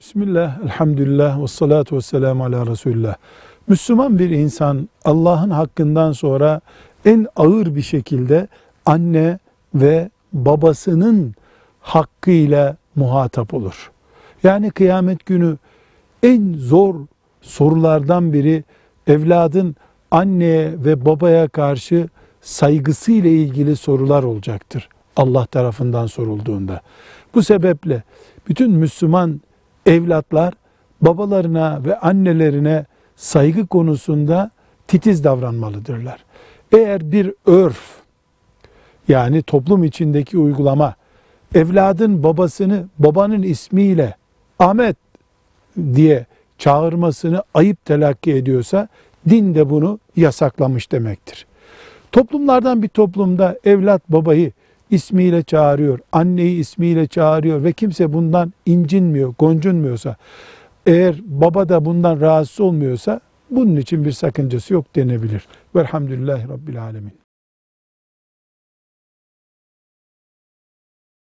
Bismillah, elhamdülillah, ve salatu ve selamu ala Resulullah. Müslüman bir insan Allah'ın hakkından sonra en ağır bir şekilde anne ve babasının hakkıyla muhatap olur. Yani kıyamet günü en zor sorulardan biri evladın anneye ve babaya karşı saygısıyla ilgili sorular olacaktır. Allah tarafından sorulduğunda. Bu sebeple bütün Müslüman evlatlar babalarına ve annelerine saygı konusunda titiz davranmalıdırlar. Eğer bir örf yani toplum içindeki uygulama evladın babasını babanın ismiyle Ahmet diye çağırmasını ayıp telakki ediyorsa din de bunu yasaklamış demektir. Toplumlardan bir toplumda evlat babayı ismiyle çağırıyor, anneyi ismiyle çağırıyor ve kimse bundan incinmiyor, goncunmuyorsa, eğer baba da bundan rahatsız olmuyorsa bunun için bir sakıncası yok denebilir. Velhamdülillahi Rabbil Alemin.